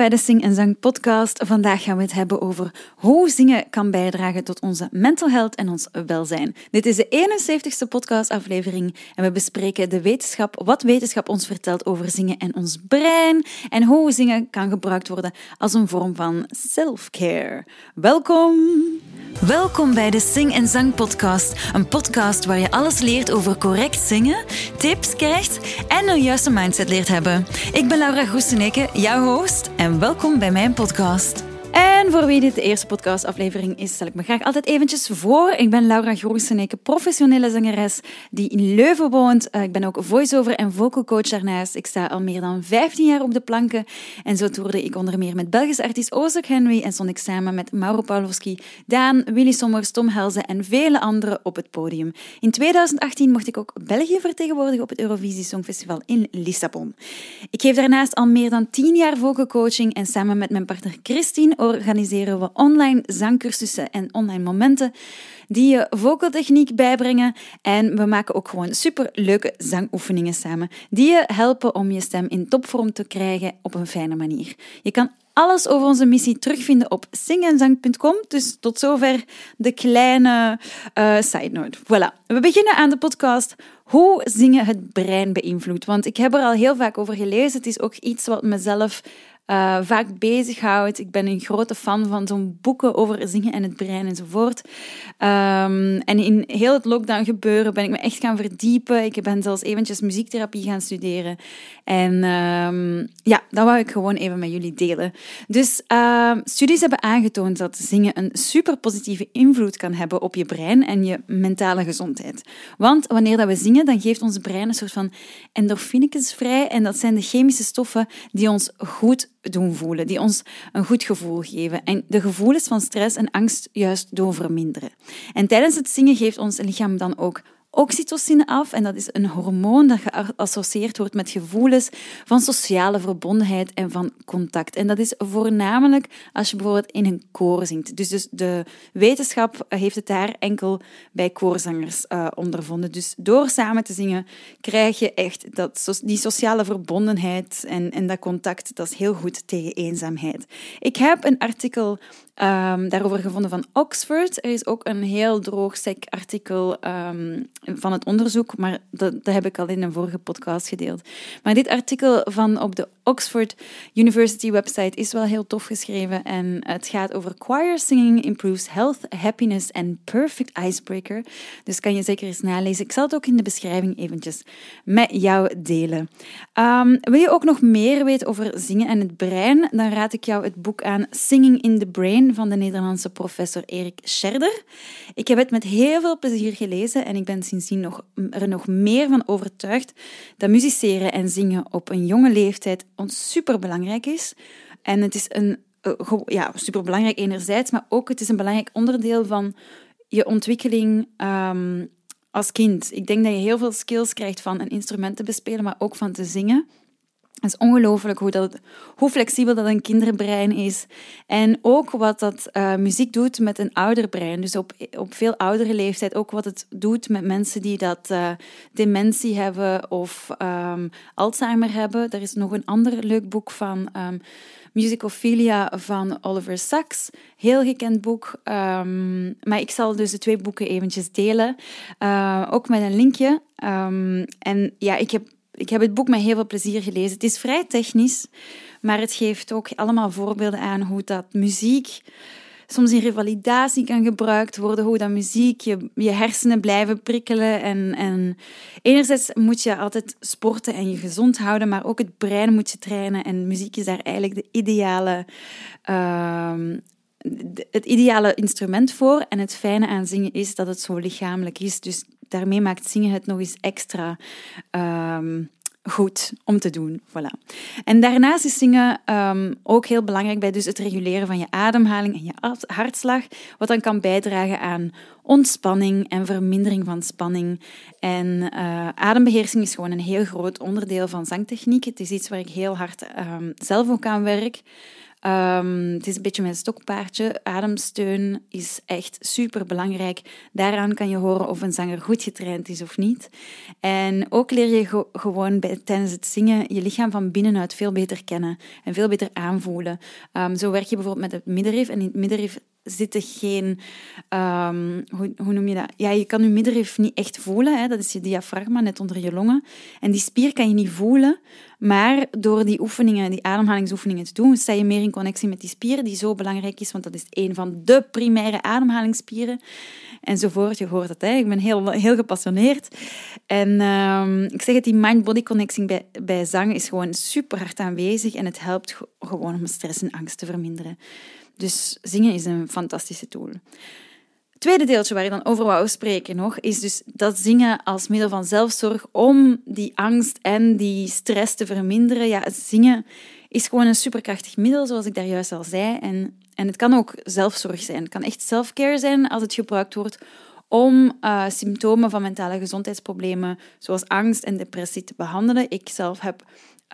bij de Sing en Zang podcast. Vandaag gaan we het hebben over hoe zingen kan bijdragen tot onze mental health en ons welzijn. Dit is de 71ste podcastaflevering en we bespreken de wetenschap, wat wetenschap ons vertelt over zingen en ons brein en hoe zingen kan gebruikt worden als een vorm van self-care. Welkom! Welkom bij de Sing en Zang podcast, een podcast waar je alles leert over correct zingen, tips krijgt en een juiste mindset leert hebben. Ik ben Laura Groeseneke, jouw host en welkom bij mijn podcast. En voor wie dit de eerste podcastaflevering is, stel ik me graag altijd eventjes voor. Ik ben Laura Groeseneke, professionele zangeres die in Leuven woont. Eh, ik ben ook voice-over en vocal coach daarnaast. Ik sta al meer dan 15 jaar op de planken. En zo toerde ik onder meer met Belgische artiest Ozek Henry en stond ik samen met Mauro Pawlowski, Daan, Willy Sommers, Tom Helze en vele anderen op het podium. In 2018 mocht ik ook België vertegenwoordigen op het Eurovisie Songfestival in Lissabon. Ik geef daarnaast al meer dan 10 jaar vocal coaching en samen met mijn partner Christine organiseren we online zangcursussen en online momenten die je vocaltechniek bijbrengen. En we maken ook gewoon super leuke zangoefeningen samen die je helpen om je stem in topvorm te krijgen op een fijne manier. Je kan alles over onze missie terugvinden op singenzang.com. Dus tot zover de kleine uh, side note. Voilà. We beginnen aan de podcast hoe zingen het brein beïnvloedt. Want ik heb er al heel vaak over gelezen. Het is ook iets wat mezelf uh, vaak bezighoudt. Ik ben een grote fan van zo'n boeken over zingen en het brein enzovoort. Um, en in heel het lockdown gebeuren ben ik me echt gaan verdiepen. Ik ben zelfs eventjes muziektherapie gaan studeren. En um, ja, dat wou ik gewoon even met jullie delen. Dus uh, studies hebben aangetoond dat zingen een super positieve invloed kan hebben op je brein en je mentale gezondheid. Want wanneer dat we zingen, dan geeft ons brein een soort van endorfinetjes vrij. En dat zijn de chemische stoffen die ons goed doen voelen, die ons een goed gevoel geven en de gevoelens van stress en angst juist doen verminderen. En tijdens het zingen geeft ons lichaam dan ook oxytocine af. En dat is een hormoon dat geassocieerd wordt met gevoelens van sociale verbondenheid en van contact. En dat is voornamelijk als je bijvoorbeeld in een koor zingt. Dus, dus de wetenschap heeft het daar enkel bij koorzangers uh, ondervonden. Dus door samen te zingen krijg je echt dat, die sociale verbondenheid en, en dat contact. Dat is heel goed tegen eenzaamheid. Ik heb een artikel um, daarover gevonden van Oxford. Er is ook een heel droog sec artikel um, van het onderzoek, maar dat, dat heb ik al in een vorige podcast gedeeld. Maar dit artikel van op de Oxford University website is wel heel tof geschreven en het gaat over choir singing improves health, happiness and perfect icebreaker. Dus kan je zeker eens nalezen. Ik zal het ook in de beschrijving eventjes met jou delen. Um, wil je ook nog meer weten over zingen en het brein? Dan raad ik jou het boek aan Singing in the Brain van de Nederlandse professor Erik Scherder. Ik heb het met heel veel plezier gelezen en ik ben sindsdien nog, er nog meer van overtuigd dat musiceren en zingen op een jonge leeftijd ons superbelangrijk is. En het is een, uh, ja, superbelangrijk enerzijds, maar ook het is een belangrijk onderdeel van je ontwikkeling um, als kind. Ik denk dat je heel veel skills krijgt van een instrument te bespelen, maar ook van te zingen. Het is ongelooflijk hoe, hoe flexibel dat een kinderbrein is. En ook wat dat uh, muziek doet met een ouder brein. Dus op, op veel oudere leeftijd. Ook wat het doet met mensen die dat uh, dementie hebben of um, Alzheimer hebben. Er is nog een ander leuk boek van um, Musicophilia van Oliver Sacks. Heel gekend boek. Um, maar ik zal dus de twee boeken eventjes delen. Uh, ook met een linkje. en ja, ik heb ik heb het boek met heel veel plezier gelezen. Het is vrij technisch, maar het geeft ook allemaal voorbeelden aan hoe dat muziek soms in revalidatie kan gebruikt worden, hoe dat muziek je, je hersenen blijven prikkelen. En, en enerzijds moet je altijd sporten en je gezond houden, maar ook het brein moet je trainen. En muziek is daar eigenlijk de ideale, uh, het ideale instrument voor. En het fijne aan zingen is dat het zo lichamelijk is. Dus daarmee maakt zingen het nog eens extra um, goed om te doen. Voilà. En daarnaast is zingen um, ook heel belangrijk bij dus het reguleren van je ademhaling en je hartslag, wat dan kan bijdragen aan ontspanning en vermindering van spanning. En uh, adembeheersing is gewoon een heel groot onderdeel van zangtechniek. Het is iets waar ik heel hard um, zelf ook aan werk. Ehm, het is een beetje mijn stokpaardje. Ademsteun is echt super belangrijk. Daaraan kan je horen of een zanger goed getraind is of niet. En ook leer je gewoon bij, tijdens het zingen je lichaam van binnenuit veel beter kennen en veel beter aanvoelen. Ehm, zo werk je bijvoorbeeld met het middenrif. En in het middenrif zitten geen, um, hoe, noem je dat? Ja, je kan je middenrif niet echt voelen. Hè? Dat is je diafragma net onder je longen. En die spier kan je niet voelen, maar door die oefeningen, die ademhalingsoefeningen te doen, sta je meer in connectie met die spier, die zo belangrijk is, want dat is een van de primaire ademhalingsspieren. Enzovoort, je hoort het, hè? ik ben heel, heel gepassioneerd. En um, ik zeg het, die mind-body connecting bij, bij zang is gewoon super hard aanwezig en het helpt gewoon om stress en angst te verminderen. Dus zingen is een fantastische tool. Het tweede deeltje waar ik dan over wou spreken nog, is dus dat zingen als middel van zelfzorg om die angst en die stress te verminderen. Ja, zingen is gewoon een superkrachtig middel, zoals ik daar juist al zei. En, en het kan ook zelfzorg zijn. Het kan echt selfcare zijn als het gebruikt wordt om uh, symptomen van mentale gezondheidsproblemen, zoals angst en depressie, te behandelen. Ik zelf heb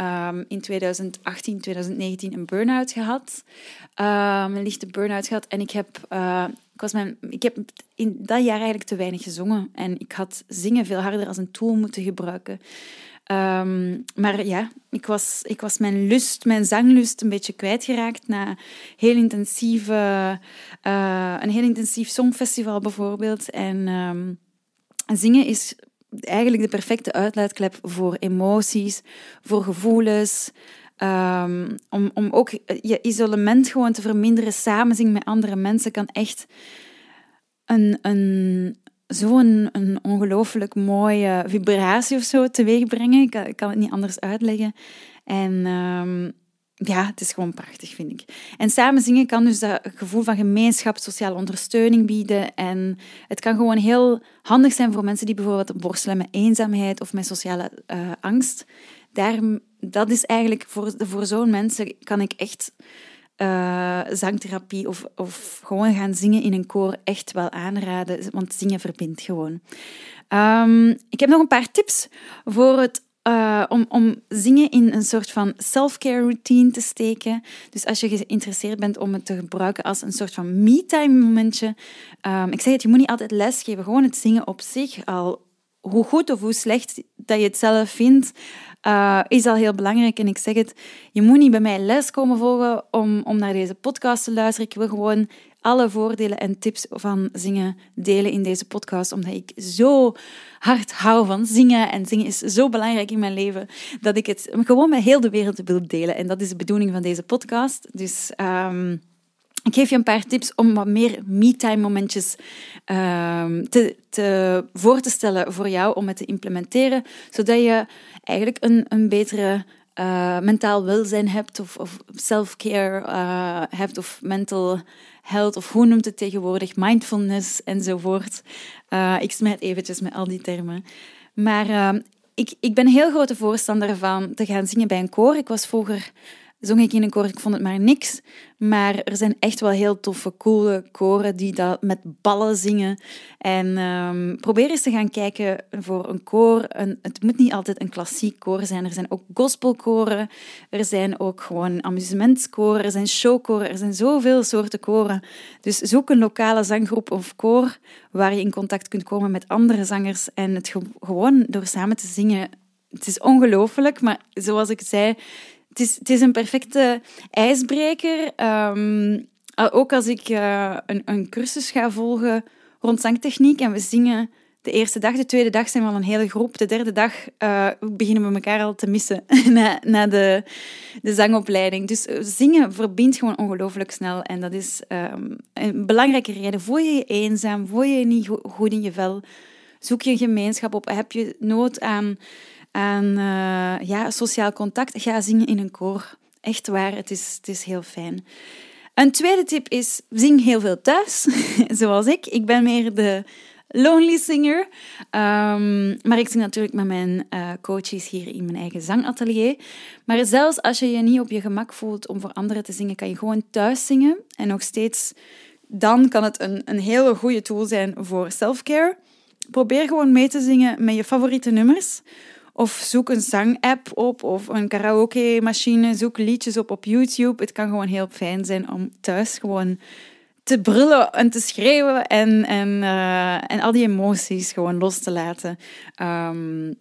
um, in 2018, 2019 een burn-out gehad. Um, een lichte burn-out gehad. En ik heb, uh, ik, was mijn, ik heb in dat jaar eigenlijk te weinig gezongen. En ik had zingen veel harder als een tool moeten gebruiken. Um, maar ja, ik was, ik was mijn lust, mijn zanglust een beetje kwijtgeraakt na heel intensieve, uh, een heel intensief songfestival bijvoorbeeld. En zingen is eigenlijk de perfecte uitlaatklep voor emoties, voor gevoelens. Um, om, om ook je isolement gewoon te verminderen. Samen zingen met andere mensen kan echt een, een, zo'n een ongelooflijk mooie vibratie of zo teweeg brengen. Ik kan, het niet anders uitleggen. En um, ja, het is gewoon prachtig, vind ik. En samen zingen kan dus dat gevoel van gemeenschap, sociale ondersteuning bieden. En het kan gewoon heel handig zijn voor mensen die bijvoorbeeld worstelen met eenzaamheid of met sociale uh, angst. Daar, dat is eigenlijk voor, voor zo'n mensen kan ik echt uh, zangtherapie of, of gewoon gaan zingen in een koor echt wel aanraden. Want zingen verbindt gewoon. Um, ik heb nog een paar tips voor het uh, om, om zingen in een soort van self-care routine te steken. Dus als je geïnteresseerd bent om het te gebruiken als een soort van me-time momentje. Um, ik zeg het, je moet niet altijd lesgeven. Gewoon het zingen op zich al. Hoe goed of hoe slecht dat je het zelf vindt, uh, is al heel belangrijk. En ik zeg het, je moet niet bij mij les komen volgen om, om naar deze podcast te luisteren. Ik wil gewoon alle voordelen en tips van zingen delen in deze podcast, omdat ik zo hard hou van zingen. En zingen is zo belangrijk in mijn leven dat ik het gewoon met heel de wereld wil delen. En dat is de bedoeling van deze podcast. Dus um, ik geef je een paar tips om wat meer me-time momentjes um, te, te, voor te stellen voor jou om het te implementeren, zodat je eigenlijk een, een betere uh, mentaal welzijn hebt of, of self-care uh, hebt of mental health of hoe noemt het tegenwoordig, mindfulness enzovoort. Uh, ik smijt eventjes met al die termen. Maar ik, ik ben een heel grote voorstander van te gaan zingen bij een koor. Ik was vroeger zong ik in een koor, ik vond het maar niks. Maar er zijn echt wel heel toffe, coole koren die dat met ballen zingen. En um, probeer eens te gaan kijken voor een koor. Een, het moet niet altijd een klassiek koor zijn. Er zijn ook gospelkoren. Er zijn ook gewoon amusementskoren. Er zijn showkoren. Er zijn zoveel soorten koren. Dus zoek een lokale zanggroep of koor waar je in contact kunt komen met andere zangers. En het gewoon door samen te zingen het is ongelooflijk, maar zoals ik zei, het is, is een perfecte ijsbreker. Um, ook als ik uh, een, een cursus ga volgen rond zangtechniek en we zingen de eerste dag, de tweede dag zijn we al een hele groep. De derde dag uh, beginnen we elkaar al te missen na, na de, de zangopleiding. Dus eh, zingen verbindt gewoon ongelooflijk snel. En dat is um, een belangrijke reden. Voel je je eenzaam? Voel je je niet goed in je vel? Zoek je een gemeenschap op? Heb je nood aan aan uh, ja, sociaal contact. Ga zingen in een koor. Echt waar, het is, het is heel fijn. Een tweede tip is, zing heel veel thuis, zoals ik. Ik ben meer de lonely singer. Um, maar ik zing natuurlijk met mijn uh, coaches hier in mijn eigen zangatelier. Maar zelfs als je je niet op je gemak voelt om voor anderen te zingen, kan je gewoon thuis zingen. En nog steeds, dan kan het een, een hele goede tool zijn voor self-care. Probeer gewoon mee te zingen met je favoriete nummers Of zoek een zangapp op of een karaoke machine. Zoek liedjes op op YouTube. Het kan gewoon heel fijn zijn om thuis gewoon te brullen en te schreeuwen en, en, uh, en al die emoties gewoon los te laten. Um,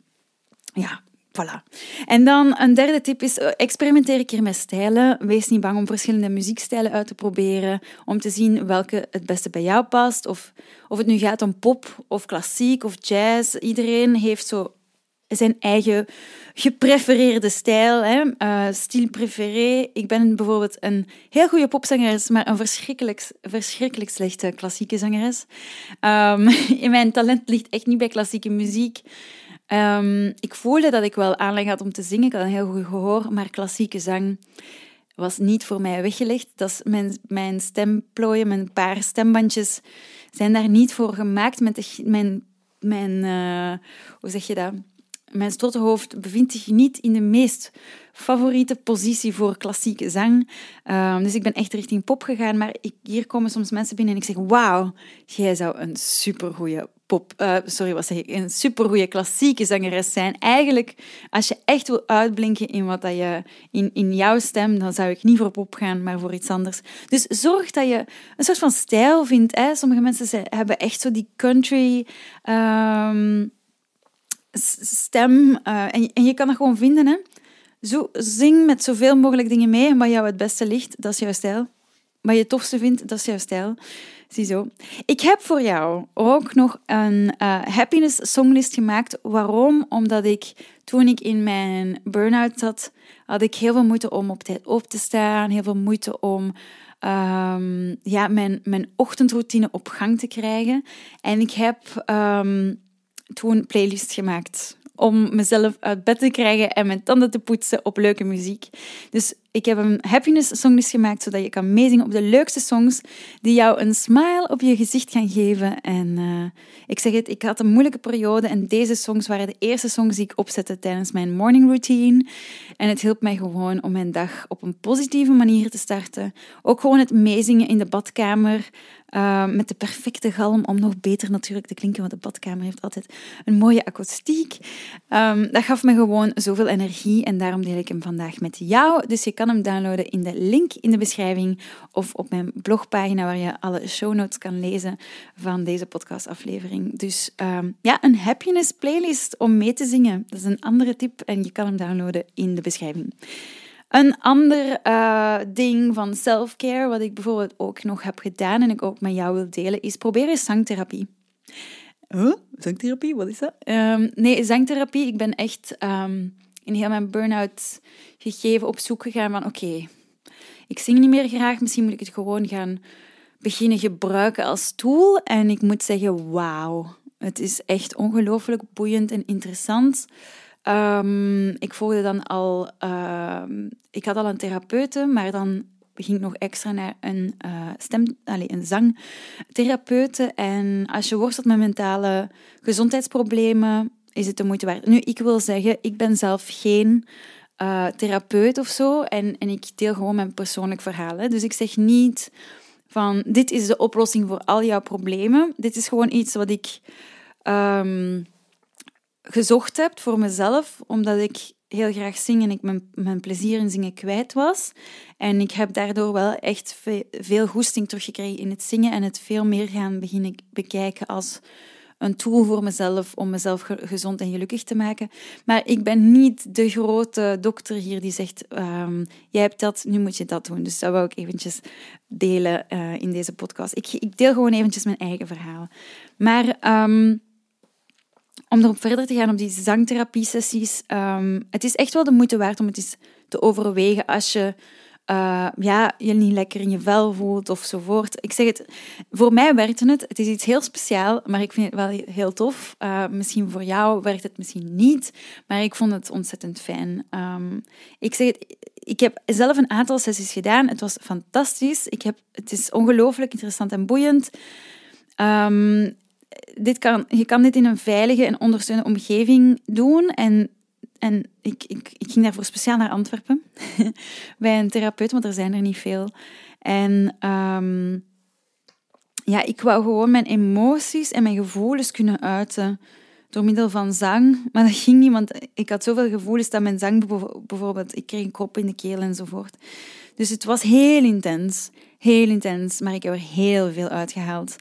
ja, voilà. En dan een derde tip is, eh, experimenteer een keer met stijlen. Wees niet bang om verschillende muziekstijlen uit te proberen, om te zien welke het beste bij jou past. Of, of het nu gaat om pop of klassiek of jazz. Iedereen heeft zo zijn eigen geprefereerde stijl, hè? Uh, préféré. Ik ben bijvoorbeeld een heel goede popzangeres, maar een verschrikkelijk, verschrikkelijk slechte klassieke zangeres. Um, mijn talent ligt echt niet bij klassieke muziek. Um, ik voelde dat ik wel aanleg had om te zingen. Ik had een heel goed gehoor, maar klassieke zang was niet voor mij weggelegd. Dat is mijn, mijn stemplooien, mijn paar stembandjes zijn daar niet voor gemaakt. Met mijn, mijn uh, hoe zeg je dat? Mijn stottenhoofd bevindt zich niet in de meest favoriete positie voor klassieke zang. Um, dus ik ben echt richting pop gegaan. Maar ik, hier komen soms mensen binnen en ik zeg: Wauw, jij zou een supergoeie pop, uh, sorry, wat zeg ik, een supergoeie klassieke zangeres zijn. Eigenlijk, als je echt wil uitblinken in wat dat je in, in jouw stem, dan zou ik niet voor pop gaan, maar voor iets anders. Dus zorg dat je een soort van stijl vindt. Sommige mensen hebben echt zo die country. Um, stem. Uh, en, en je kan dat gewoon vinden. Hè. Zo, zing met zoveel mogelijk dingen mee. En wat jou het beste ligt, dat is jouw stijl. Wat je het tofste vindt, dat is jouw stijl. Ziezo. Ik heb voor jou ook nog een uh, happiness songlist gemaakt. Waarom? Omdat ik toen ik in mijn burn-out zat, had ik heel veel moeite om op tijd op te staan. Heel veel moeite om um, ja, mijn, mijn ochtendroutine op gang te krijgen. En ik heb um, toen playlist gemaakt om mezelf uit bed te krijgen en mijn tanden te poetsen op leuke muziek. Dus ik heb een happiness songlist gemaakt, zodat je kan meezingen op de leukste songs die jou een smile op je gezicht gaan geven. En uh, ik zeg het, ik had een moeilijke periode en deze songs waren de eerste songs die ik opzette tijdens mijn morning routine. En het hielp mij gewoon om mijn dag op een positieve manier te starten. Ook gewoon het meezingen in de badkamer. Uh, met de perfecte galm om nog beter natuurlijk te klinken, want de badkamer heeft altijd een mooie akoestiek. Um, dat gaf me gewoon zoveel energie en daarom deel ik hem vandaag met jou. Dus je kan hem downloaden in de link in de beschrijving of op mijn blogpagina waar je alle show notes kan lezen van deze podcastaflevering. Dus um, ja, een happiness playlist om mee te zingen. Dat is een andere tip en je kan hem downloaden in de beschrijving. Een ander uh, ding van self-care, wat ik bijvoorbeeld ook nog heb gedaan en ik ook met jou wil delen, is probeer eens zangtherapie. Huh? Zangtherapie, wat is dat? Um, nee, zangtherapie. Ik ben echt um, in heel mijn burn-out gegeven op zoek gegaan van oké, ik zing niet meer graag, misschien moet ik het gewoon gaan beginnen gebruiken als tool. En ik moet zeggen, wauw, het is echt ongelooflijk boeiend en interessant. Um, ik volgde dan al, uh, ik had al een therapeute, maar dan ging ik nog extra naar een uh, stem, allez, een zangtherapeute. En als je worstelt met mentale gezondheidsproblemen, is het de moeite waard. Nu, ik wil zeggen, ik ben zelf geen uh, therapeut of zo. En, en ik deel gewoon mijn persoonlijk verhaal. Dus ik zeg niet van, dit is de oplossing voor al jouw problemen. Dit is gewoon iets wat ik... Um, gezocht heb voor mezelf, omdat ik heel graag zing en ik mijn, mijn plezier in zingen kwijt was. En ik heb daardoor wel echt veel goesting teruggekregen in het zingen en het veel meer gaan beginnen bekijken als een tool voor mezelf om mezelf gezond en gelukkig te maken. Maar ik ben niet de grote dokter hier die zegt: um, Jij hebt dat, nu moet je dat doen. Dus dat wou ik eventjes delen uh, in deze podcast. Ik, ik, deel gewoon eventjes mijn eigen verhaal. Maar um, om erop verder te gaan op die zangtherapie-sessies. Um, het is echt wel de moeite waard om het eens te overwegen als je uh, ja, je niet lekker in je vel voelt ofzovoort. Ik zeg het, voor mij werkte het. Het is iets heel speciaal, maar ik vind het wel heel tof. Uh, misschien voor jou werkt het misschien niet, maar ik vond het ontzettend fijn. Um, ik zeg het, ik heb zelf een aantal sessies gedaan. Het was fantastisch. Ik heb, het is ongelooflijk interessant en boeiend. Um, dit kan, je kan dit in een veilige en ondersteunende omgeving doen. En, en ik, ik, ik ging daarvoor speciaal naar Antwerpen bij een therapeut, want er zijn er niet veel. En um, ja, ik wou gewoon mijn emoties en mijn gevoelens kunnen uiten door middel van zang. Maar dat ging niet, want ik had zoveel gevoelens dat mijn zang bijvoorbeeld... Ik kreeg een krop in de keel enzovoort. Dus het was heel intens. Heel intens, maar ik heb er heel veel uitgehaald.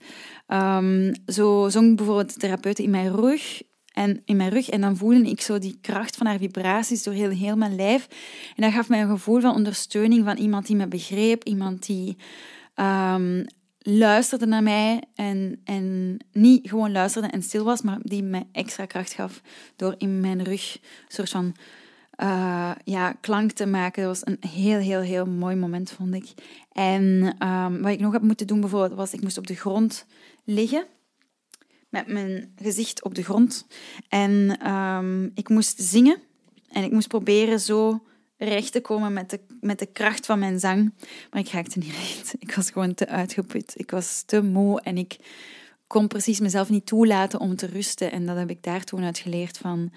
Um, zo zong bijvoorbeeld de therapeut in mijn rug en in mijn rug. En dan voelde ik zo die kracht van haar vibraties door heel, heel mijn lijf. En dat gaf mij een gevoel van ondersteuning van iemand die me begreep, iemand die um, luisterde naar mij en, en niet gewoon luisterde en stil was, maar die mij extra kracht gaf door in mijn rug een soort van uh, ja, klank te maken. Dat was een heel, heel, heel mooi moment, vond ik. En um, wat ik nog heb moeten doen bijvoorbeeld, was ik moest op de grond liggen met mijn gezicht op de grond. En um, ik moest zingen en ik moest proberen zo recht te komen met de, met de kracht van mijn zang. Maar ik raakte niet recht. Ik was gewoon te uitgeput. Ik was te moe en ik kon precies mezelf niet toelaten om te rusten. En dat heb ik daar toen uit geleerd van...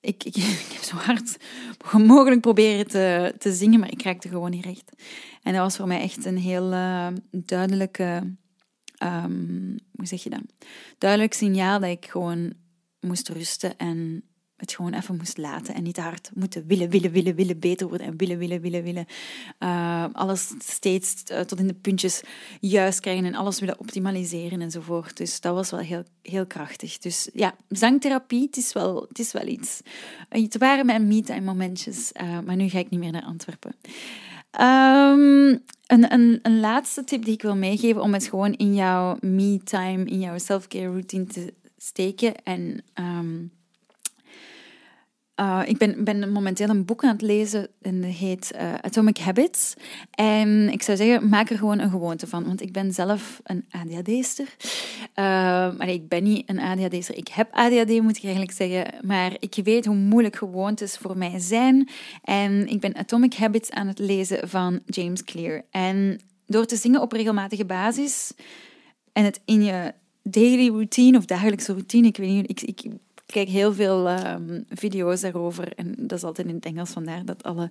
Ik, ik, heb zo hard mogelijk proberen te, te zingen, maar ik raakte gewoon niet recht. En dat was voor mij echt een heel uh, duidelijke... Um, hoe zeg je dat? Duidelijk signaal dat ik gewoon moest rusten en het gewoon even moest laten en niet hard moeten willen, willen, willen, willen beter worden en willen, willen, willen, willen. Uh, alles steeds uh, tot in de puntjes juist krijgen en alles willen optimaliseren enzovoort. Dus dat was wel heel, heel krachtig. Dus ja, zangtherapie, het is wel, het is wel iets. Het waren mijn me-time momentjes, maar nu ga ik niet meer naar Antwerpen. Um, een, een, een laatste tip die ik wil meegeven om het gewoon in jouw me-time, in jouw self-care routine te steken en... Um, uh, ik ben, ben, momenteel een boek aan het lezen en dat heet uh, Atomic Habits. En ik zou zeggen, maak er gewoon een gewoonte van. Want ik ben zelf een ADHD'ster. Uh, maar ik ben niet een ADHD'ster. Ik heb ADHD, moet ik eigenlijk zeggen. Maar ik weet hoe moeilijk gewoontes voor mij zijn. En ik ben Atomic Habits aan het lezen van James Clear. En door te zingen op regelmatige basis en het in je daily routine of dagelijkse routine, ik weet niet, ik, ik kijk heel veel ehm, video's daarover. En dat is altijd in het Engels, vandaar dat alle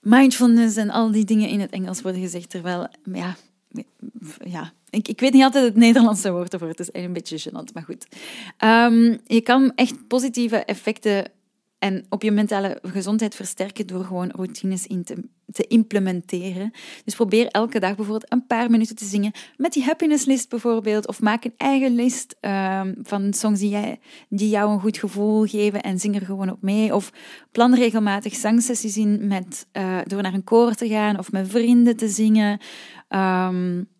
mindfulness en al die dingen in het Engels worden gezegd. Terwijl, ja, ja ik, ik weet niet altijd het Nederlandse woord ervoor. Het is een beetje gênant, maar goed. Um, je kan echt positieve effecten en op je mentale gezondheid versterken door gewoon routines in te, te, implementeren. Dus probeer elke dag bijvoorbeeld een paar minuten te zingen met die happiness list bijvoorbeeld. Of maak een eigen list um, van songs die, jij, die jou een goed gevoel geven en zing er gewoon op mee. Of plan regelmatig zangsessies in met, uh, door naar een koor te gaan of met vrienden te zingen. Um,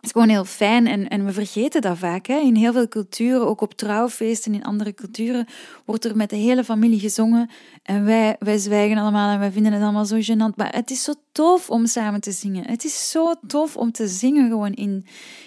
het is gewoon heel fijn en, en we vergeten dat vaak. Hè. In heel veel culturen, ook op trouwfeesten in andere culturen, wordt er met de hele familie gezongen. En wij, wij zwijgen allemaal en wij vinden het allemaal zo gênant. Maar het is zo tof om samen te zingen. Het is zo tof om te zingen gewoon in,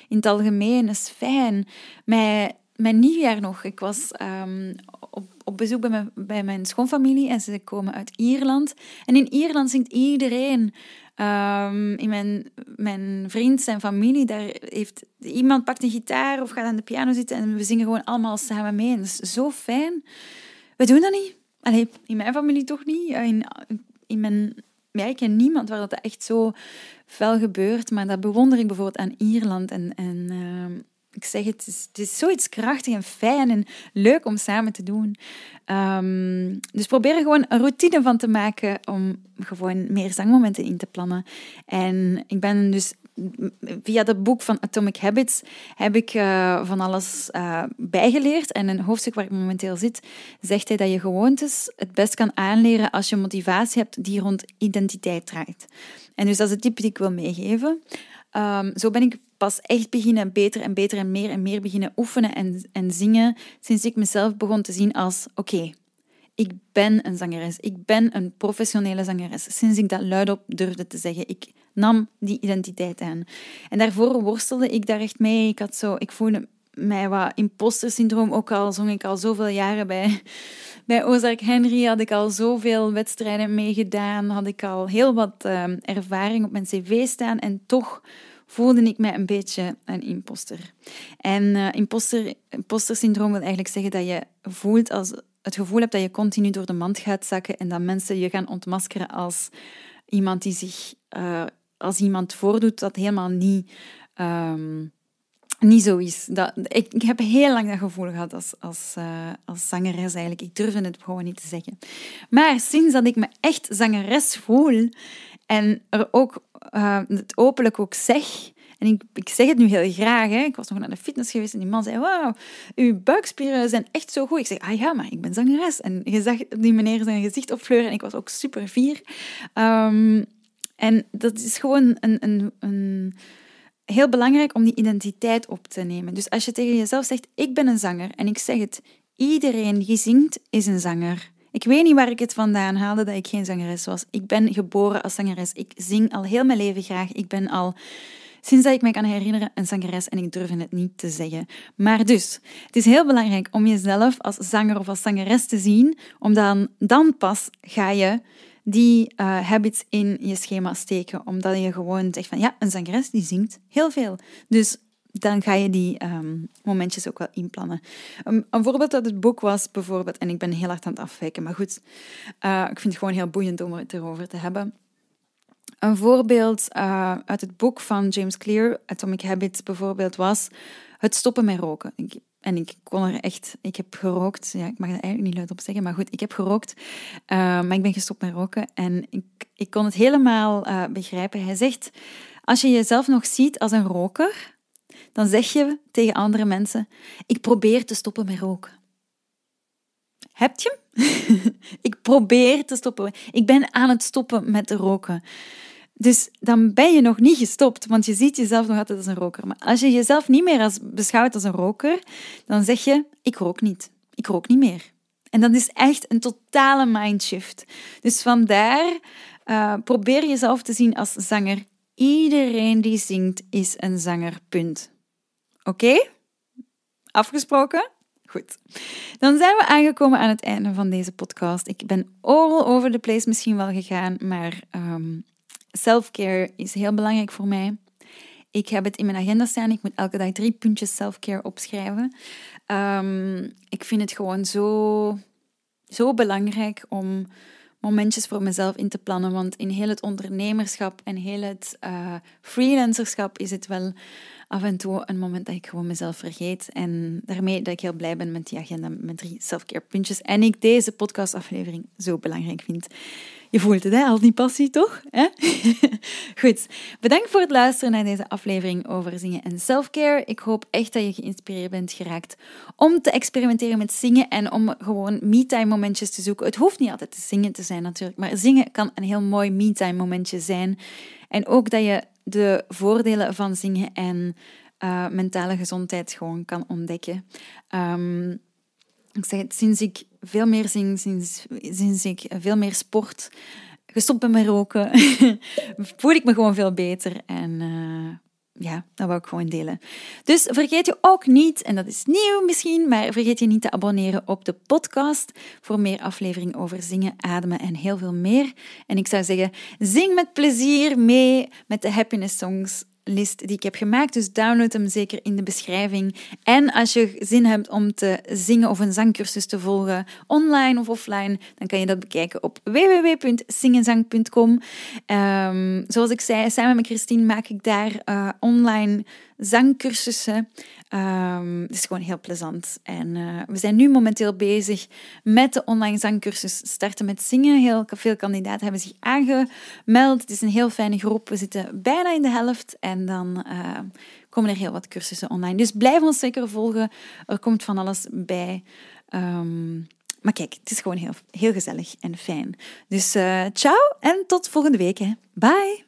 in het algemeen. Dat is fijn. Mijn, mijn nieuwjaar nog, ik was um, op, op bezoek bij mijn, bij mijn schoonfamilie en ze komen uit Ierland. En in Ierland zingt iedereen Um, in mijn, mijn vriend, zijn familie, daar heeft iemand pakt een gitaar of gaat aan de piano zitten en we zingen gewoon allemaal samen mee. En dat is zo fijn. We doen dat niet. In mijn familie toch niet. In, mijn, ja, ik ken niemand waar dat echt zo fel gebeurt, maar dat bewonder ik bijvoorbeeld aan Ierland en, en uh, ik zeg het, is, het is zoiets krachtig en fijn en leuk om samen te doen. Um, dus probeer er gewoon een routine van te maken om gewoon meer zangmomenten in te plannen. En ik ben dus via dat boek van Atomic Habits heb ik uh, van alles uh, bijgeleerd. En een hoofdstuk waar ik momenteel zit, zegt hij dat je gewoontes het best kan aanleren als je motivatie hebt die rond identiteit draait. En dus dat is de tip die ik wil meegeven. Um, zo ben ik pas echt beginnen beter en beter en meer en meer beginnen oefenen en, en zingen sinds ik mezelf begon te zien als oké, ik ben een zangeres, ik ben een professionele zangeres. Sinds ik dat luidop durfde te zeggen, ik nam die identiteit aan. En daarvoor worstelde ik daar echt mee. Ik, had zo, ik voelde mij wat imposter syndroom, ook al zong ik al zoveel jaren bij, bij Ozark Henry, had ik al zoveel wedstrijden meegedaan, had ik al heel wat uh, ervaring op mijn cv staan en toch voelde ik mij een beetje een imposter. En uh, imposter, imposter syndroom wil eigenlijk zeggen dat je voelt als, het gevoel hebt dat je continu door de mand gaat zakken en dat mensen je gaan ontmaskeren als iemand die zich uh, als iemand voordoet dat helemaal niet um, niet zo is. Dat, ik, heb heel lang dat gevoel gehad als, als, uh, als zangeres eigenlijk. Ik durfde het gewoon niet te zeggen. Maar sinds dat ik me echt zangeres voel en er ook uh, het openlijk ook zeg, en ik, ik zeg het nu heel graag, hè. ik was nog naar de fitness geweest en die man zei, wauw, uw buikspieren zijn echt zo goed. Ik zeg, ah ja, maar ik ben zangeres. En je zag die meneer zijn gezicht opfleuren en ik was ook super fier. Um, en dat is gewoon een, een, een heel belangrijk om die identiteit op te nemen. Dus als je tegen jezelf zegt, ik ben een zanger, en ik zeg het, iedereen die zingt is een zanger. Ik weet niet waar ik het vandaan haalde dat ik geen zangeres was. Ik ben geboren als zangeres. Ik zing al heel mijn leven graag. Ik ben al sinds dat ik me kan herinneren een zangeres en ik durf het niet te zeggen. Maar dus, het is heel belangrijk om jezelf als zanger of als zangeres te zien, omdat dan, dan pas ga je die uh, habits in je schema steken. Omdat je gewoon zegt van ja, een zangeres die zingt heel veel. Dus dan ga je die um, momentjes ook wel inplannen. Een voorbeeld uit het boek was bijvoorbeeld, en ik ben heel hard aan het afwijken, maar goed, uh, ik vind het gewoon heel boeiend om het erover te hebben. Een voorbeeld uh, uit het boek van James Clear, Atomic Habits bijvoorbeeld, was het stoppen met roken. Ik en ik kon er echt, ik heb gerookt. Ja, ik mag het eigenlijk niet luid op zeggen, maar goed, ik heb gerookt. Uh, maar ik ben gestopt met roken en ik, ik kon het helemaal begrijpen. Hij zegt: Als je jezelf nog ziet als een roker, dan zeg je tegen andere mensen: Ik probeer te stoppen met roken. Heb je? ik probeer te stoppen. Ik ben aan het stoppen met roken. Dus dan ben je nog niet gestopt, want je ziet jezelf nog altijd als een roker. Maar als je jezelf niet meer als, beschouwt als een roker, dan zeg je: Ik rook niet. Ik rook niet meer. En dat is echt een totale mindshift. Dus vandaar uh, probeer jezelf te zien als zanger. Iedereen die zingt is een zanger, punt. Oké? Afgesproken? Goed. Dan zijn we aangekomen aan het einde van deze podcast. Ik ben all over the place misschien wel gegaan, maar um, Self-care is heel belangrijk voor mij. Ik heb het in mijn agenda staan. Ik moet elke dag drie puntjes self-care opschrijven. Um, ik vind het gewoon zo, zo belangrijk om momentjes voor mezelf in te plannen. Want in heel het ondernemerschap en heel het uh, freelancerschap is het wel af en toe een moment dat ik gewoon mezelf vergeet. En daarmee dat ik heel blij ben met die agenda met drie self-care puntjes. En ik deze podcastaflevering zo belangrijk vind. Je voelt het, hè? Al die passie, toch? Goed. Bedankt voor het luisteren naar deze aflevering over zingen en selfcare. Ik hoop echt dat je geïnspireerd bent geraakt om te experimenteren met zingen en om gewoon me-time momentjes te zoeken. Het hoeft niet altijd te zingen te zijn natuurlijk, maar zingen kan een heel mooi me-time momentje zijn. En ook dat je de voordelen van zingen en uh, mentale gezondheid gewoon kan ontdekken. Um, ik zeg het, sinds ik veel meer zing, sinds, sinds ik veel meer sport, gestopt ben met roken, voel ik me gewoon veel beter. En uh, ja, dat wil ik gewoon delen. Dus vergeet je ook niet, en dat is nieuw misschien, maar vergeet je niet te abonneren op de podcast voor meer afleveringen over zingen, ademen en heel veel meer. En ik zou zeggen, zing met plezier mee met de happiness songs list die ik heb gemaakt. Dus download hem zeker in de beschrijving. En als je zin hebt om te zingen of een zangcursus te volgen, online of offline, dan kan je dat bekijken op www.zingenzang.com. Um, zoals ik zei, samen met Christine maak ik daar uh, online zangcursussen. Um, het is gewoon heel plezant. En uh, we zijn nu momenteel bezig met de online zangcursus Starten met Zingen. Heel veel kandidaten hebben zich aangemeld. Het is een heel fijne groep. We zitten bijna in de helft. En dan uh, komen er heel wat cursussen online. Dus blijf ons zeker volgen. Er komt van alles bij. Um, maar kijk, het is gewoon heel, heel gezellig en fijn. Dus uh, ciao en tot volgende week. Hè. Bye!